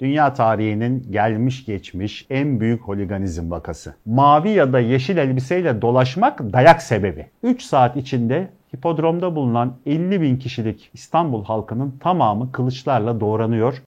Dünya tarihinin gelmiş geçmiş en büyük holiganizm vakası. Mavi ya da yeşil elbiseyle dolaşmak dayak sebebi. 3 saat içinde hipodromda bulunan 50 bin kişilik İstanbul halkının tamamı kılıçlarla doğranıyor.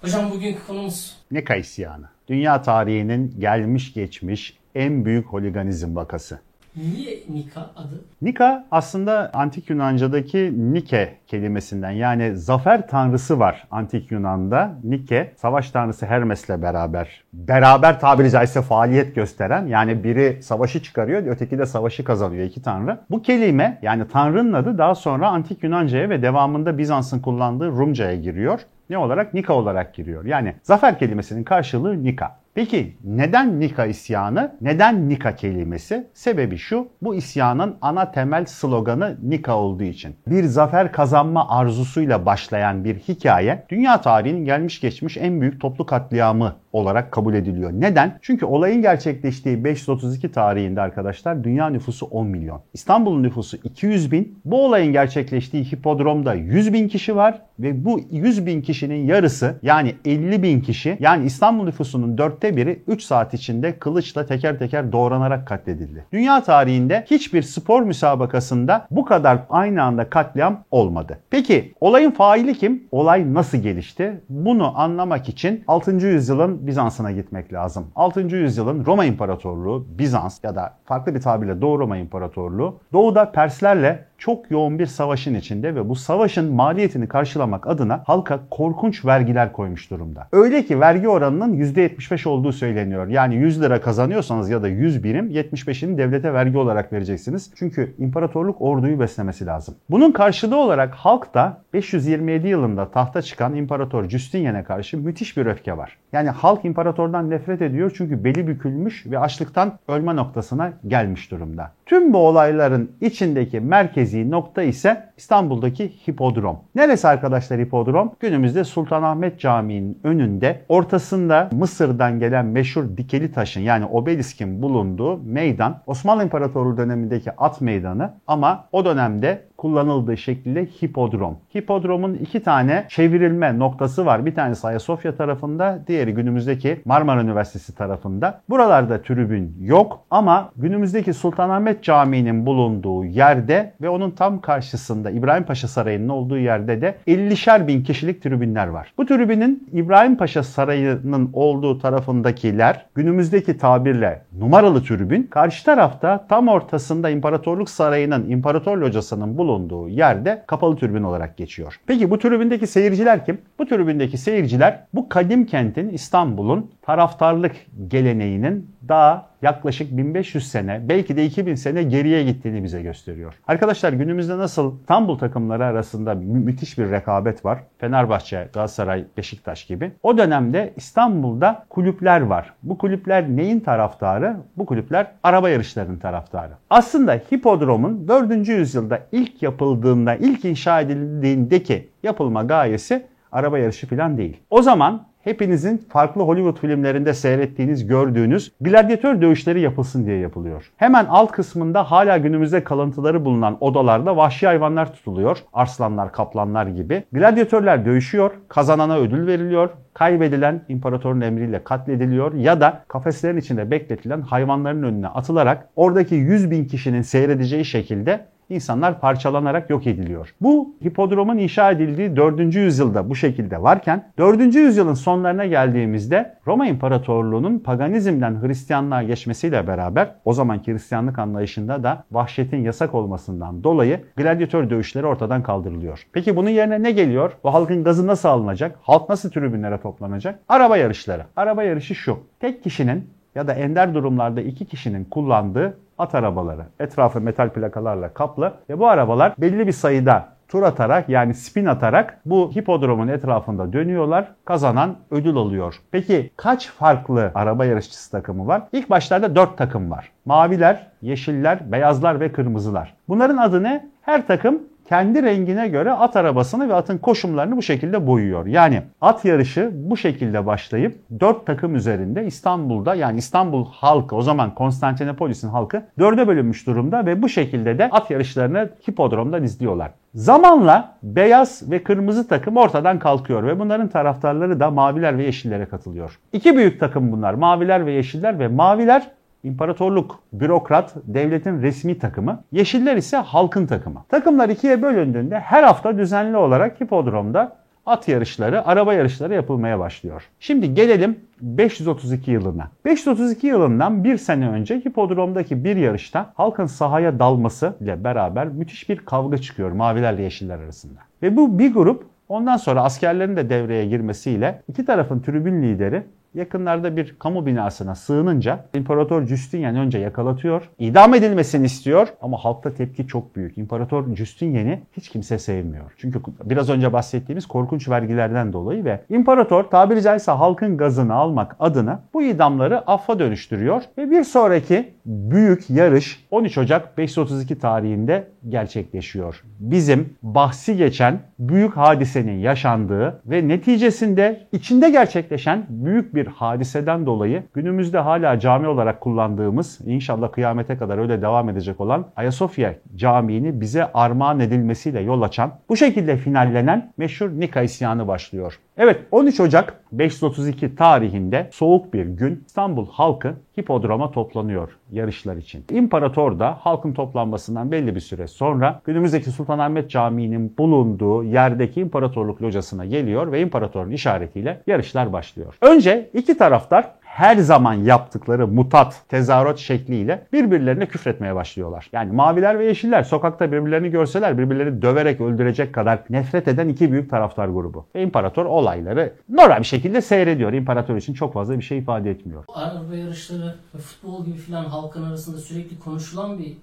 Hocam bugünkü konumuz Nika isyanı. Dünya tarihinin gelmiş geçmiş en büyük holiganizm vakası. Niye Nika adı? Nika aslında antik Yunanca'daki Nike kelimesinden yani zafer tanrısı var antik Yunan'da. Nike savaş tanrısı Hermes'le beraber beraber tabiri caizse faaliyet gösteren yani biri savaşı çıkarıyor öteki de savaşı kazanıyor iki tanrı. Bu kelime yani tanrının adı daha sonra antik Yunanca'ya ve devamında Bizans'ın kullandığı Rumca'ya giriyor. Ne olarak? Nika olarak giriyor. Yani zafer kelimesinin karşılığı Nika. Peki neden Nika isyanı? Neden Nika kelimesi? Sebebi şu, bu isyanın ana temel sloganı Nika olduğu için. Bir zafer kazanma arzusuyla başlayan bir hikaye, dünya tarihinin gelmiş geçmiş en büyük toplu katliamı olarak kabul ediliyor. Neden? Çünkü olayın gerçekleştiği 532 tarihinde arkadaşlar dünya nüfusu 10 milyon. İstanbul'un nüfusu 200 bin. Bu olayın gerçekleştiği hipodromda 100 bin kişi var ve bu 100 bin kişinin yarısı yani 50 bin kişi yani İstanbul nüfusunun dörtte biri 3 saat içinde kılıçla teker teker doğranarak katledildi. Dünya tarihinde hiçbir spor müsabakasında bu kadar aynı anda katliam olmadı. Peki olayın faili kim? Olay nasıl gelişti? Bunu anlamak için 6. yüzyılın Bizans'ına gitmek lazım. 6. yüzyılın Roma İmparatorluğu, Bizans ya da farklı bir tabirle Doğu Roma İmparatorluğu doğuda Perslerle çok yoğun bir savaşın içinde ve bu savaşın maliyetini karşılamak adına halka korkunç vergiler koymuş durumda. Öyle ki vergi oranının %75 olduğu söyleniyor. Yani 100 lira kazanıyorsanız ya da 100 birim 75'ini devlete vergi olarak vereceksiniz. Çünkü imparatorluk orduyu beslemesi lazım. Bunun karşılığı olarak halk da 527 yılında tahta çıkan İmparator Justinian'e karşı müthiş bir öfke var. Yani halk imparatordan nefret ediyor çünkü beli bükülmüş ve açlıktan ölme noktasına gelmiş durumda. Tüm bu olayların içindeki merkezi nokta ise İstanbul'daki hipodrom. Neresi arkadaşlar hipodrom? Günümüzde Sultanahmet Camii'nin önünde ortasında Mısır'dan gelen meşhur dikeli taşın yani obeliskin bulunduğu meydan Osmanlı İmparatorluğu dönemindeki at meydanı ama o dönemde kullanıldığı şekilde hipodrom. Hipodromun iki tane çevrilme noktası var. Bir tanesi Ayasofya tarafında, diğeri günümüzdeki Marmara Üniversitesi tarafında. Buralarda tribün yok ama günümüzdeki Sultanahmet Camii'nin bulunduğu yerde ve onun tam karşısında İbrahim Paşa Sarayı'nın olduğu yerde de 50'şer bin kişilik tribünler var. Bu tribünün İbrahim Paşa Sarayı'nın olduğu tarafındakiler günümüzdeki tabirle numaralı tribün. Karşı tarafta tam ortasında İmparatorluk Sarayı'nın İmparator Locası'nın bulunduğu yerde kapalı tribün olarak geçiyor. Peki bu tribündeki seyirciler kim? Bu tribündeki seyirciler bu kadim kentin İstanbul'un taraftarlık geleneğinin daha yaklaşık 1500 sene belki de 2000 sene geriye gittiğini bize gösteriyor. Arkadaşlar günümüzde nasıl İstanbul takımları arasında mü- müthiş bir rekabet var. Fenerbahçe, Galatasaray, Beşiktaş gibi. O dönemde İstanbul'da kulüpler var. Bu kulüpler neyin taraftarı? Bu kulüpler araba yarışlarının taraftarı. Aslında hipodromun 4. yüzyılda ilk yapıldığında, ilk inşa edildiğindeki yapılma gayesi araba yarışı falan değil. O zaman hepinizin farklı Hollywood filmlerinde seyrettiğiniz, gördüğünüz gladyatör dövüşleri yapılsın diye yapılıyor. Hemen alt kısmında hala günümüzde kalıntıları bulunan odalarda vahşi hayvanlar tutuluyor. Arslanlar, kaplanlar gibi. Gladyatörler dövüşüyor, kazanana ödül veriliyor. Kaybedilen imparatorun emriyle katlediliyor ya da kafeslerin içinde bekletilen hayvanların önüne atılarak oradaki 100 bin kişinin seyredeceği şekilde insanlar parçalanarak yok ediliyor. Bu hipodromun inşa edildiği 4. yüzyılda bu şekilde varken 4. yüzyılın sonlarına geldiğimizde Roma İmparatorluğu'nun paganizmden Hristiyanlığa geçmesiyle beraber o zamanki Hristiyanlık anlayışında da vahşetin yasak olmasından dolayı gladyatör dövüşleri ortadan kaldırılıyor. Peki bunun yerine ne geliyor? Bu halkın gazı nasıl alınacak? Halk nasıl tribünlere toplanacak? Araba yarışları. Araba yarışı şu. Tek kişinin ya da ender durumlarda iki kişinin kullandığı at arabaları. Etrafı metal plakalarla kaplı ve bu arabalar belli bir sayıda tur atarak yani spin atarak bu hipodromun etrafında dönüyorlar. Kazanan ödül alıyor. Peki kaç farklı araba yarışçısı takımı var? İlk başlarda 4 takım var. Maviler, yeşiller, beyazlar ve kırmızılar. Bunların adı ne? Her takım kendi rengine göre at arabasını ve atın koşumlarını bu şekilde boyuyor. Yani at yarışı bu şekilde başlayıp 4 takım üzerinde İstanbul'da yani İstanbul halkı o zaman Konstantinopolis'in halkı dörde bölünmüş durumda ve bu şekilde de at yarışlarını hipodromdan izliyorlar. Zamanla beyaz ve kırmızı takım ortadan kalkıyor ve bunların taraftarları da maviler ve yeşillere katılıyor. İki büyük takım bunlar maviler ve yeşiller ve maviler İmparatorluk, bürokrat, devletin resmi takımı. Yeşiller ise halkın takımı. Takımlar ikiye bölündüğünde her hafta düzenli olarak hipodromda at yarışları, araba yarışları yapılmaya başlıyor. Şimdi gelelim 532 yılına. 532 yılından bir sene önce hipodromdaki bir yarışta halkın sahaya dalması ile beraber müthiş bir kavga çıkıyor mavilerle yeşiller arasında. Ve bu bir grup ondan sonra askerlerin de devreye girmesiyle iki tarafın tribün lideri yakınlarda bir kamu binasına sığınınca İmparator Justinian önce yakalatıyor. idam edilmesini istiyor ama halkta tepki çok büyük. İmparator Justinian'i hiç kimse sevmiyor. Çünkü biraz önce bahsettiğimiz korkunç vergilerden dolayı ve İmparator tabiri caizse halkın gazını almak adına bu idamları affa dönüştürüyor ve bir sonraki büyük yarış 13 Ocak 532 tarihinde gerçekleşiyor. Bizim bahsi geçen büyük hadisenin yaşandığı ve neticesinde içinde gerçekleşen büyük bir hadiseden dolayı günümüzde hala cami olarak kullandığımız inşallah kıyamete kadar öyle devam edecek olan Ayasofya Camii'ni bize armağan edilmesiyle yol açan bu şekilde finallenen meşhur Nika isyanı başlıyor. Evet 13 Ocak 532 tarihinde soğuk bir gün İstanbul halkı hipodroma toplanıyor yarışlar için. İmparator da halkın toplanmasından belli bir süre sonra günümüzdeki Sultanahmet Camii'nin bulunduğu yerdeki imparatorluk locasına geliyor ve imparatorun işaretiyle yarışlar başlıyor. Önce iki taraftar her zaman yaptıkları mutat, tezahürat şekliyle birbirlerine küfretmeye başlıyorlar. Yani maviler ve yeşiller sokakta birbirlerini görseler birbirlerini döverek öldürecek kadar nefret eden iki büyük taraftar grubu. Ve imparator olayları normal bir şekilde seyrediyor. İmparator için çok fazla bir şey ifade etmiyor. Araba yarışları futbol gibi filan halkın arasında sürekli konuşulan bir?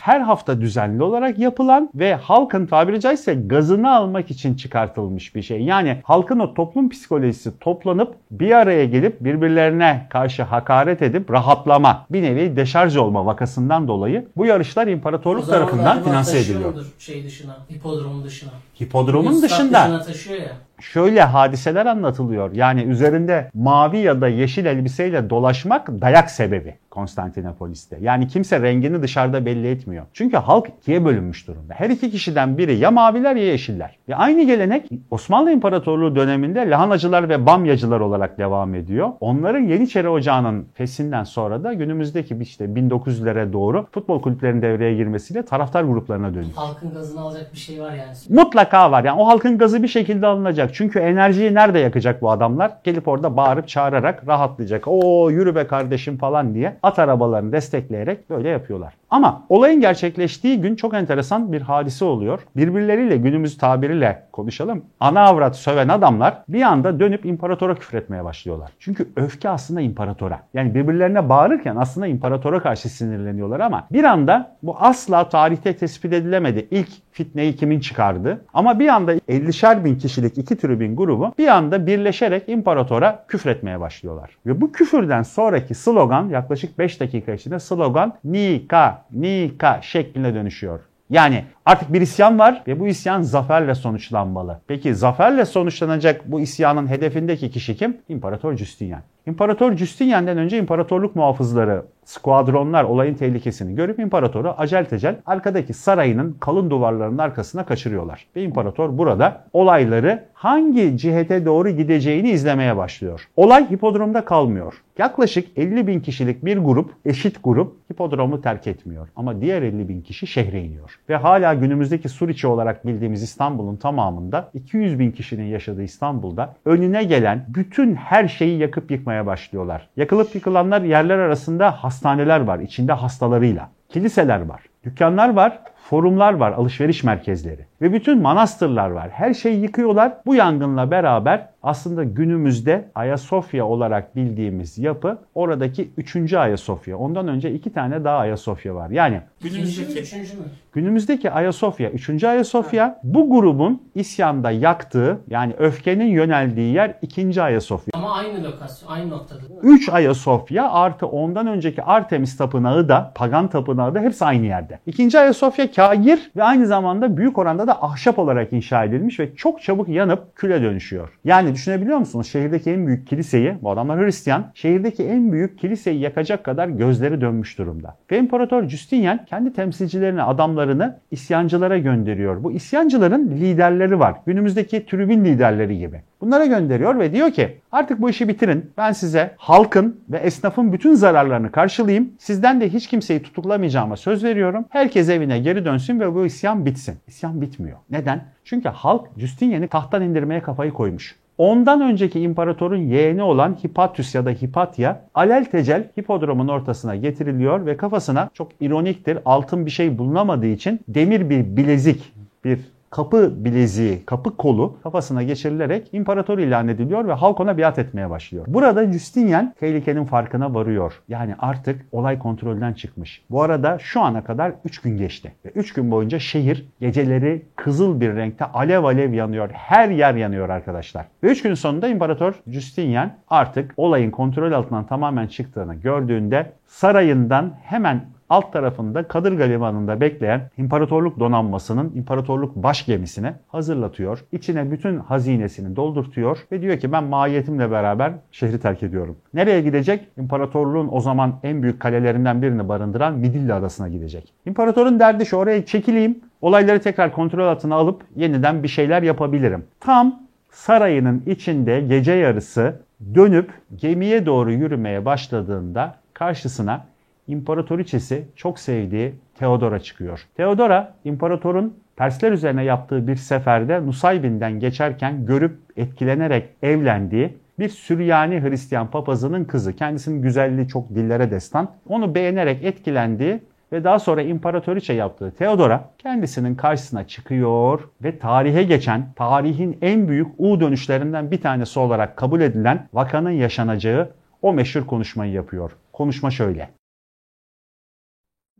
Her hafta düzenli olarak yapılan ve halkın tabiri caizse gazını almak için çıkartılmış bir şey. Yani halkın o toplum psikolojisi toplanıp bir araya gelip birbirlerine karşı hakaret edip rahatlama, bir nevi deşarj olma vakasından dolayı bu yarışlar imparatorluk tarafından finanse ediliyor. Şey dışına, hipodromun dışına. Hipodromun Stat dışında dışına taşıyor ya. Şöyle hadiseler anlatılıyor. Yani üzerinde mavi ya da yeşil elbiseyle dolaşmak dayak sebebi Konstantinopolis'te. Yani kimse rengini dışarıda belli etmiyor. Çünkü halk ikiye bölünmüş durumda. Her iki kişiden biri ya maviler ya yeşiller. Ve aynı gelenek Osmanlı İmparatorluğu döneminde lahanacılar ve bamyacılar olarak devam ediyor. Onların Yeniçeri Ocağı'nın fesinden sonra da günümüzdeki işte 1900'lere doğru futbol kulüplerinin devreye girmesiyle taraftar gruplarına dönüyor. Halkın gazını alacak bir şey var yani. Mutlaka var. Yani o halkın gazı bir şekilde alınacak. Çünkü enerjiyi nerede yakacak bu adamlar? Gelip orada bağırıp çağırarak rahatlayacak. O yürü be kardeşim falan diye at arabalarını destekleyerek böyle yapıyorlar. Ama olayın gerçekleştiği gün çok enteresan bir hadise oluyor. Birbirleriyle günümüz tabiriyle konuşalım. Ana avrat söven adamlar bir anda dönüp imparatora küfretmeye başlıyorlar. Çünkü öfke aslında imparatora. Yani birbirlerine bağırırken aslında imparatora karşı sinirleniyorlar ama bir anda bu asla tarihte tespit edilemedi. İlk fitneyi kimin çıkardı? Ama bir anda 50'şer bin kişilik iki tribün grubu bir anda birleşerek imparatora küfretmeye başlıyorlar. Ve bu küfürden sonraki slogan yaklaşık 5 dakika içinde slogan Nika, Nika şeklinde dönüşüyor. Yani artık bir isyan var ve bu isyan zaferle sonuçlanmalı. Peki zaferle sonuçlanacak bu isyanın hedefindeki kişi kim? İmparator Justinian. İmparator Justinian'den önce imparatorluk muhafızları, skuadronlar olayın tehlikesini görüp imparatoru acel tecel arkadaki sarayının kalın duvarlarının arkasına kaçırıyorlar. Ve imparator burada olayları hangi cihete doğru gideceğini izlemeye başlıyor. Olay hipodromda kalmıyor. Yaklaşık 50 bin kişilik bir grup, eşit grup hipodromu terk etmiyor. Ama diğer 50 bin kişi şehre iniyor. Ve hala günümüzdeki Suriçi olarak bildiğimiz İstanbul'un tamamında 200 bin kişinin yaşadığı İstanbul'da önüne gelen bütün her şeyi yakıp yıkmaya başlıyorlar. Yakılıp yıkılanlar yerler arasında hastaneler var içinde hastalarıyla. Kiliseler var, dükkanlar var, forumlar var, alışveriş merkezleri ve bütün manastırlar var. Her şeyi yıkıyorlar. Bu yangınla beraber aslında günümüzde Ayasofya olarak bildiğimiz yapı oradaki 3. Ayasofya. Ondan önce iki tane daha Ayasofya var. Yani günümüzdeki üçüncü mü? Günümüzdeki Ayasofya, 3. Ayasofya bu grubun isyanda yaktığı yani öfkenin yöneldiği yer 2. Ayasofya. Ama aynı lokasyon, aynı noktada değil mi? 3 Ayasofya artı ondan önceki Artemis Tapınağı da, Pagan Tapınağı da hepsi aynı yerde. İkinci Ayasofya kagir ve aynı zamanda büyük oranda da ahşap olarak inşa edilmiş ve çok çabuk yanıp küle dönüşüyor. Yani düşünebiliyor musunuz? Şehirdeki en büyük kiliseyi, bu adamlar Hristiyan, şehirdeki en büyük kiliseyi yakacak kadar gözleri dönmüş durumda. Ve İmparator Justinian kendi temsilcilerini, adamlarını isyancılara gönderiyor. Bu isyancıların liderleri var. Günümüzdeki tribün liderleri gibi. Bunlara gönderiyor ve diyor ki artık bu işi bitirin. Ben size halkın ve esnafın bütün zararlarını karşılayayım. Sizden de hiç kimseyi tutuklamayacağıma söz veriyorum. Herkes evine geri dönsün ve bu isyan bitsin. İsyan bitmiyor. Neden? Çünkü halk Justinian'i tahttan indirmeye kafayı koymuş. Ondan önceki imparatorun yeğeni olan Hipatius ya da Hipatya aleltecel hipodromun ortasına getiriliyor ve kafasına çok ironiktir altın bir şey bulunamadığı için demir bir bilezik bir kapı bileziği, kapı kolu kafasına geçirilerek imparator ilan ediliyor ve halk ona biat etmeye başlıyor. Burada Justinian tehlikenin farkına varıyor. Yani artık olay kontrolden çıkmış. Bu arada şu ana kadar 3 gün geçti. Ve 3 gün boyunca şehir geceleri kızıl bir renkte alev alev yanıyor. Her yer yanıyor arkadaşlar. Ve 3 gün sonunda imparator Justinian artık olayın kontrol altından tamamen çıktığını gördüğünde sarayından hemen alt tarafında Kadırga Limanı'nda bekleyen imparatorluk donanmasının imparatorluk baş gemisine hazırlatıyor. İçine bütün hazinesini doldurtuyor ve diyor ki ben mahiyetimle beraber şehri terk ediyorum. Nereye gidecek? İmparatorluğun o zaman en büyük kalelerinden birini barındıran Midilli Adası'na gidecek. İmparatorun derdi şu oraya çekileyim, olayları tekrar kontrol altına alıp yeniden bir şeyler yapabilirim. Tam sarayının içinde gece yarısı dönüp gemiye doğru yürümeye başladığında karşısına imparatoriçesi çok sevdiği Theodora çıkıyor. Theodora imparatorun Persler üzerine yaptığı bir seferde Nusaybin'den geçerken görüp etkilenerek evlendiği bir Süryani Hristiyan papazının kızı. Kendisinin güzelliği çok dillere destan. Onu beğenerek etkilendiği ve daha sonra imparatoriçe yaptığı Theodora kendisinin karşısına çıkıyor ve tarihe geçen, tarihin en büyük U dönüşlerinden bir tanesi olarak kabul edilen vakanın yaşanacağı o meşhur konuşmayı yapıyor. Konuşma şöyle.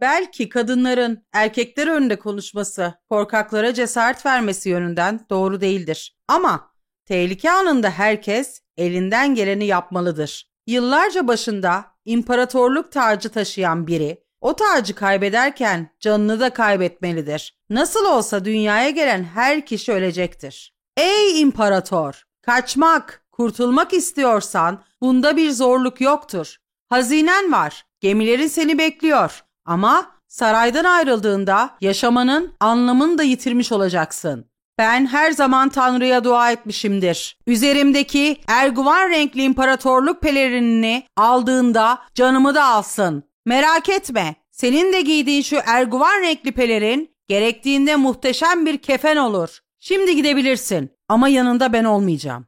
Belki kadınların erkekler önünde konuşması, korkaklara cesaret vermesi yönünden doğru değildir. Ama tehlike anında herkes elinden geleni yapmalıdır. Yıllarca başında imparatorluk tacı taşıyan biri o tacı kaybederken canını da kaybetmelidir. Nasıl olsa dünyaya gelen her kişi ölecektir. Ey imparator! Kaçmak, kurtulmak istiyorsan bunda bir zorluk yoktur. Hazinen var, gemilerin seni bekliyor. Ama saraydan ayrıldığında yaşamanın anlamını da yitirmiş olacaksın. Ben her zaman Tanrı'ya dua etmişimdir. Üzerimdeki erguvan renkli imparatorluk pelerinini aldığında canımı da alsın. Merak etme. Senin de giydiğin şu erguvan renkli pelerin gerektiğinde muhteşem bir kefen olur. Şimdi gidebilirsin ama yanında ben olmayacağım.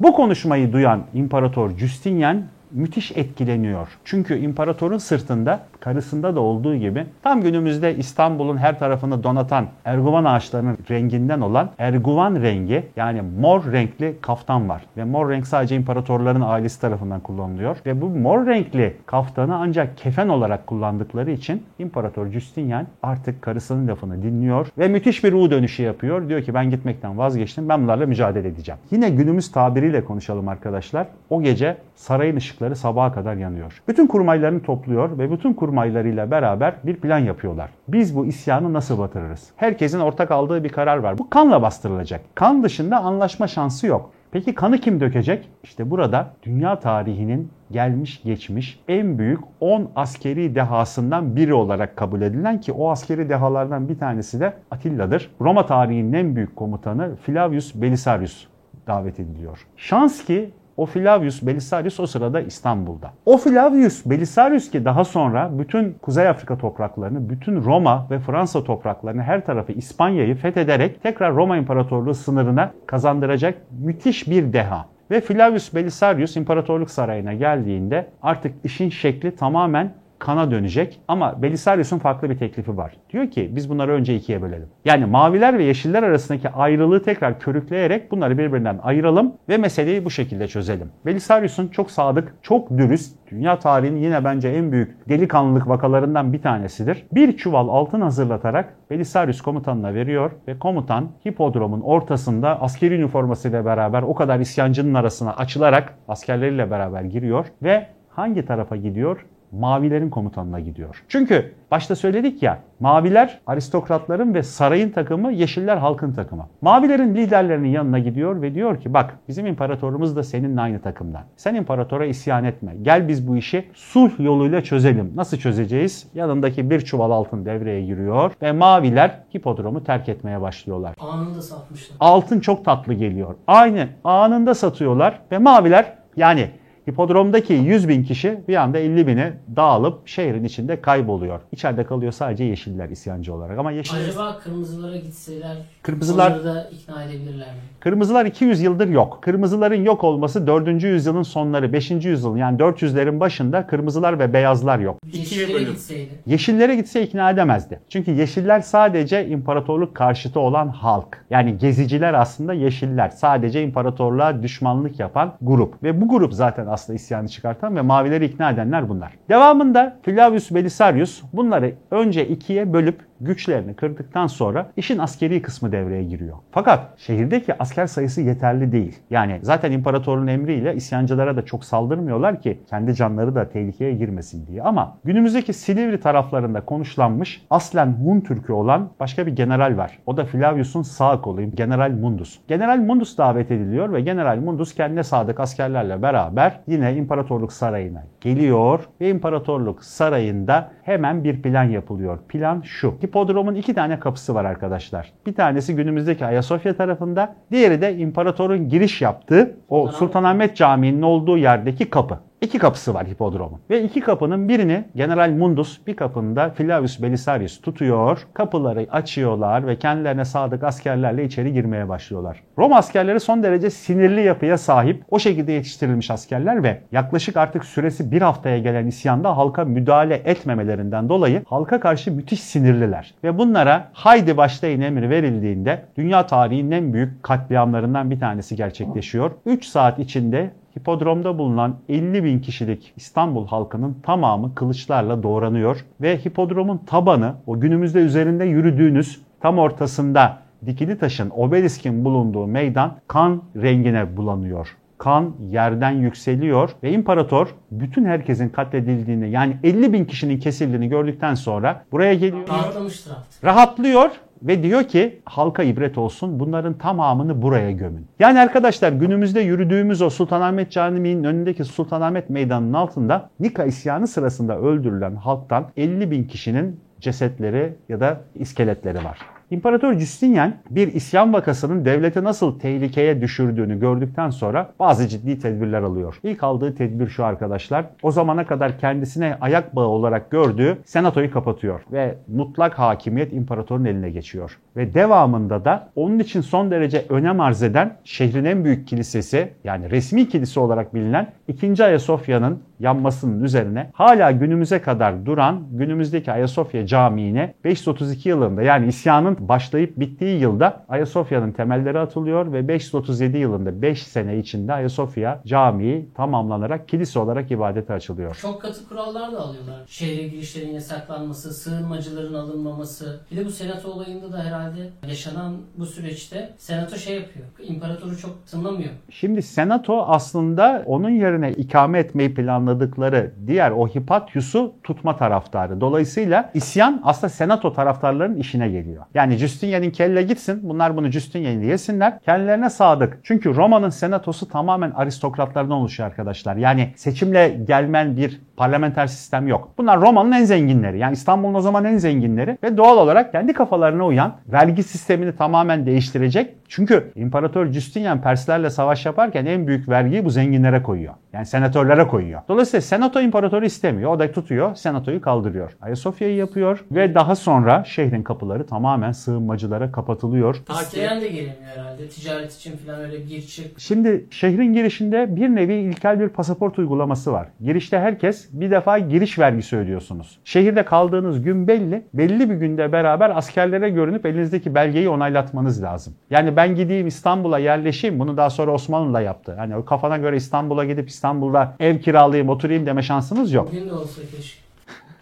Bu konuşmayı duyan İmparator Justinian müthiş etkileniyor. Çünkü imparatorun sırtında karısında da olduğu gibi tam günümüzde İstanbul'un her tarafını donatan erguvan ağaçlarının renginden olan erguvan rengi yani mor renkli kaftan var. Ve mor renk sadece imparatorların ailesi tarafından kullanılıyor. Ve bu mor renkli kaftanı ancak kefen olarak kullandıkları için İmparator Justinian artık karısının lafını dinliyor ve müthiş bir U dönüşü yapıyor. Diyor ki ben gitmekten vazgeçtim ben bunlarla mücadele edeceğim. Yine günümüz tabiriyle konuşalım arkadaşlar. O gece sarayın ışıkları sabaha kadar yanıyor. Bütün kurmaylarını topluyor ve bütün kurmaylarıyla beraber bir plan yapıyorlar. Biz bu isyanı nasıl batırırız? Herkesin ortak aldığı bir karar var. Bu kanla bastırılacak. Kan dışında anlaşma şansı yok. Peki kanı kim dökecek? İşte burada dünya tarihinin gelmiş geçmiş en büyük 10 askeri dehasından biri olarak kabul edilen ki o askeri dehalardan bir tanesi de Atilla'dır. Roma tarihinin en büyük komutanı Flavius Belisarius davet ediliyor. Şans ki o Flavius Belisarius o sırada İstanbul'da. O Flavius Belisarius ki daha sonra bütün Kuzey Afrika topraklarını, bütün Roma ve Fransa topraklarını her tarafı İspanya'yı fethederek tekrar Roma İmparatorluğu sınırına kazandıracak müthiş bir deha. Ve Flavius Belisarius İmparatorluk Sarayı'na geldiğinde artık işin şekli tamamen kana dönecek. Ama Belisarius'un farklı bir teklifi var. Diyor ki biz bunları önce ikiye bölelim. Yani maviler ve yeşiller arasındaki ayrılığı tekrar körükleyerek bunları birbirinden ayıralım ve meseleyi bu şekilde çözelim. Belisarius'un çok sadık, çok dürüst, dünya tarihinin yine bence en büyük delikanlılık vakalarından bir tanesidir. Bir çuval altın hazırlatarak Belisarius komutanına veriyor ve komutan hipodromun ortasında askeri üniformasıyla beraber o kadar isyancının arasına açılarak askerleriyle beraber giriyor ve hangi tarafa gidiyor? Mavilerin komutanına gidiyor. Çünkü başta söyledik ya maviler aristokratların ve sarayın takımı, yeşiller halkın takımı. Mavilerin liderlerinin yanına gidiyor ve diyor ki bak bizim imparatorumuz da seninle aynı takımdan. Sen imparatora isyan etme. Gel biz bu işi sulh yoluyla çözelim. Nasıl çözeceğiz? Yanındaki bir çuval altın devreye giriyor ve maviler hipodromu terk etmeye başlıyorlar. Anında satmışlar. Altın çok tatlı geliyor. Aynı anında satıyorlar ve maviler yani hipodromdaki 100 bin kişi bir anda 50 bine dağılıp şehrin içinde kayboluyor. İçeride kalıyor sadece yeşiller isyancı olarak ama yeşiller... Acaba kırmızılara gitseler Kırmızılar- onları da ikna edebilirler mi? Kırmızılar 200 yıldır yok. Kırmızıların yok olması 4. yüzyılın sonları, 5. yüzyılın yani 400'lerin başında kırmızılar ve beyazlar yok. Yeşillere gitseydi. Yeşillere gitse ikna edemezdi. Çünkü yeşiller sadece imparatorluk karşıtı olan halk. Yani geziciler aslında yeşiller. Sadece imparatorluğa düşmanlık yapan grup. Ve bu grup zaten aslında isyanı çıkartan ve mavileri ikna edenler bunlar. Devamında Flavius Belisarius bunları önce ikiye bölüp güçlerini kırdıktan sonra işin askeri kısmı devreye giriyor. Fakat şehirdeki asker sayısı yeterli değil. Yani zaten imparatorun emriyle isyancılara da çok saldırmıyorlar ki kendi canları da tehlikeye girmesin diye. Ama günümüzdeki Silivri taraflarında konuşlanmış aslen Hun Türk'ü olan başka bir general var. O da Flavius'un sağ kolu General Mundus. General Mundus davet ediliyor ve General Mundus kendine sadık askerlerle beraber yine imparatorluk sarayına geliyor ve imparatorluk sarayında hemen bir plan yapılıyor. Plan şu. Hipodromun iki tane kapısı var arkadaşlar. Bir tanesi günümüzdeki Ayasofya tarafında, diğeri de imparatorun giriş yaptığı o Sultanahmet Camii'nin olduğu yerdeki kapı. İki kapısı var hipodromun. Ve iki kapının birini General Mundus bir kapında Flavius Belisarius tutuyor. Kapıları açıyorlar ve kendilerine sadık askerlerle içeri girmeye başlıyorlar. Roma askerleri son derece sinirli yapıya sahip. O şekilde yetiştirilmiş askerler ve yaklaşık artık süresi bir haftaya gelen isyanda halka müdahale etmemelerinden dolayı halka karşı müthiş sinirliler. Ve bunlara haydi başlayın emri verildiğinde dünya tarihinin en büyük katliamlarından bir tanesi gerçekleşiyor. 3 saat içinde Hipodromda bulunan 50 bin kişilik İstanbul halkının tamamı kılıçlarla doğranıyor ve hipodromun tabanı o günümüzde üzerinde yürüdüğünüz tam ortasında dikili taşın obeliskin bulunduğu meydan kan rengine bulanıyor. Kan yerden yükseliyor ve imparator bütün herkesin katledildiğini yani 50 bin kişinin kesildiğini gördükten sonra buraya geliyor. Rahatlamıştır artık. Rahatlıyor ve diyor ki halka ibret olsun bunların tamamını buraya gömün. Yani arkadaşlar günümüzde yürüdüğümüz o Sultanahmet Camii'nin önündeki Sultanahmet Meydanı'nın altında Nika isyanı sırasında öldürülen halktan 50 bin kişinin cesetleri ya da iskeletleri var. İmparator Justinian bir isyan vakasının devleti nasıl tehlikeye düşürdüğünü gördükten sonra bazı ciddi tedbirler alıyor. İlk aldığı tedbir şu arkadaşlar. O zamana kadar kendisine ayak bağı olarak gördüğü senatoyu kapatıyor ve mutlak hakimiyet imparatorun eline geçiyor. Ve devamında da onun için son derece önem arz eden şehrin en büyük kilisesi yani resmi kilise olarak bilinen 2. Ayasofya'nın yanmasının üzerine hala günümüze kadar duran günümüzdeki Ayasofya Camii'ne 532 yılında yani isyanın başlayıp bittiği yılda Ayasofya'nın temelleri atılıyor ve 537 yılında 5 sene içinde Ayasofya Camii tamamlanarak kilise olarak ibadete açılıyor. Çok katı kurallar da alıyorlar. Şehre girişlerin yasaklanması, sığınmacıların alınmaması. Bir de bu senato olayında da herhalde yaşanan bu süreçte senato şey yapıyor. İmparatoru çok tınlamıyor. Şimdi senato aslında onun yerine ikame etmeyi planladıkları diğer o Hipatius'u tutma taraftarı. Dolayısıyla isyan aslında senato taraftarlarının işine geliyor. Yani Justinian'in kelle gitsin bunlar bunu Justinian'ı yesinler. Kendilerine sadık. Çünkü Roma'nın senatosu tamamen aristokratlardan oluşuyor arkadaşlar. Yani seçimle gelmen bir parlamenter sistem yok. Bunlar Roma'nın en zenginleri. Yani İstanbul'un o zaman en zenginleri ve doğal olarak kendi kafalarına uyan vergi sistemini tamamen değiştirecek. Çünkü İmparator Justinian Perslerle savaş yaparken en büyük vergiyi bu zenginlere koyuyor. Yani senatörlere koyuyor. Dolayısıyla senato imparatoru istemiyor. O da tutuyor, senatoyu kaldırıyor. Ayasofya'yı yapıyor ve daha sonra şehrin kapıları tamamen sığınmacılara kapatılıyor. İsteyen de gelemiyor herhalde. Ticaret için falan öyle gir çık. Şimdi şehrin girişinde bir nevi ilkel bir pasaport uygulaması var. Girişte herkes bir defa giriş vergisi ödüyorsunuz. Şehirde kaldığınız gün belli. Belli bir günde beraber askerlere görünüp elinizdeki belgeyi onaylatmanız lazım. Yani ben gideyim İstanbul'a yerleşeyim. Bunu daha sonra Osmanlı da yaptı. Hani o kafana göre İstanbul'a gidip İstanbul'da ev kiralayayım, oturayım deme şansınız yok. Bugün de olsa keşke.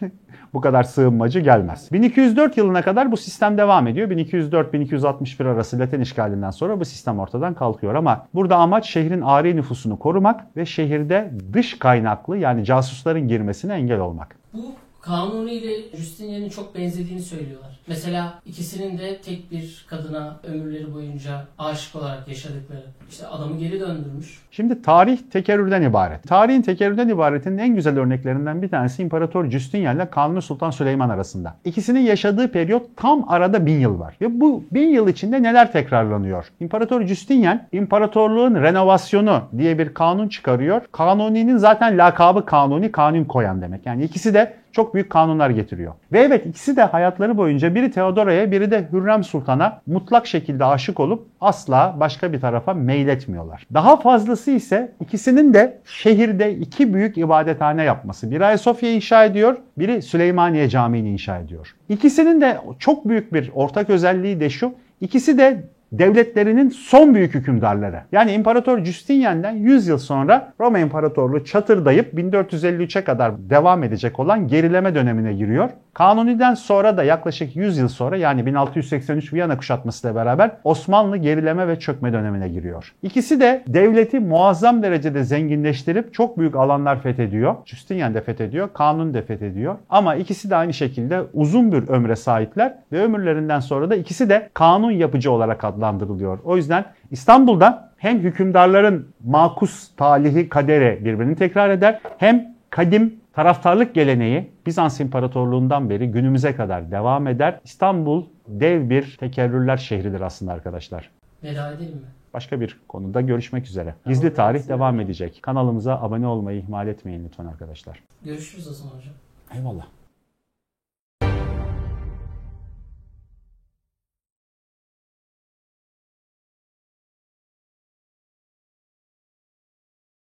bu kadar sığınmacı gelmez. 1204 yılına kadar bu sistem devam ediyor. 1204-1261 arası Latin işgalinden sonra bu sistem ortadan kalkıyor ama burada amaç şehrin ari nüfusunu korumak ve şehirde dış kaynaklı yani casusların girmesine engel olmak. Bu Kanuni ile Justinian'in çok benzediğini söylüyorlar. Mesela ikisinin de tek bir kadına ömürleri boyunca aşık olarak yaşadıkları. İşte adamı geri döndürmüş. Şimdi tarih tekerrürden ibaret. Tarihin tekerrürden ibaretinin en güzel örneklerinden bir tanesi İmparator Justinian ile Kanuni Sultan Süleyman arasında. İkisinin yaşadığı periyot tam arada bin yıl var. Ve bu bin yıl içinde neler tekrarlanıyor? İmparator Justinian imparatorluğun renovasyonu diye bir kanun çıkarıyor. Kanuni'nin zaten lakabı kanuni, kanun koyan demek. Yani ikisi de çok büyük kanunlar getiriyor. Ve evet ikisi de hayatları boyunca biri Teodora'ya biri de Hürrem Sultan'a mutlak şekilde aşık olup asla başka bir tarafa meyletmiyorlar. Daha fazlası ise ikisinin de şehirde iki büyük ibadethane yapması. Biri Ayasofya inşa ediyor, biri Süleymaniye Camii'ni inşa ediyor. İkisinin de çok büyük bir ortak özelliği de şu. İkisi de devletlerinin son büyük hükümdarları. Yani İmparator Justinian'den 100 yıl sonra Roma İmparatorluğu çatırdayıp 1453'e kadar devam edecek olan gerileme dönemine giriyor. Kanuni'den sonra da yaklaşık 100 yıl sonra yani 1683 Viyana kuşatmasıyla beraber Osmanlı gerileme ve çökme dönemine giriyor. İkisi de devleti muazzam derecede zenginleştirip çok büyük alanlar fethediyor. Justinian de fethediyor, Kanuni de fethediyor. Ama ikisi de aynı şekilde uzun bir ömre sahipler ve ömürlerinden sonra da ikisi de kanun yapıcı olarak adlandırılıyor. O yüzden İstanbul'da hem hükümdarların makus talihi kadere birbirini tekrar eder hem kadim taraftarlık geleneği Bizans İmparatorluğundan beri günümüze kadar devam eder. İstanbul dev bir tekerrürler şehridir aslında arkadaşlar. Veda edelim mi? Başka bir konuda görüşmek üzere. Gizli tarih devam edecek. Kanalımıza abone olmayı ihmal etmeyin lütfen arkadaşlar. Görüşürüz o zaman hocam. Eyvallah.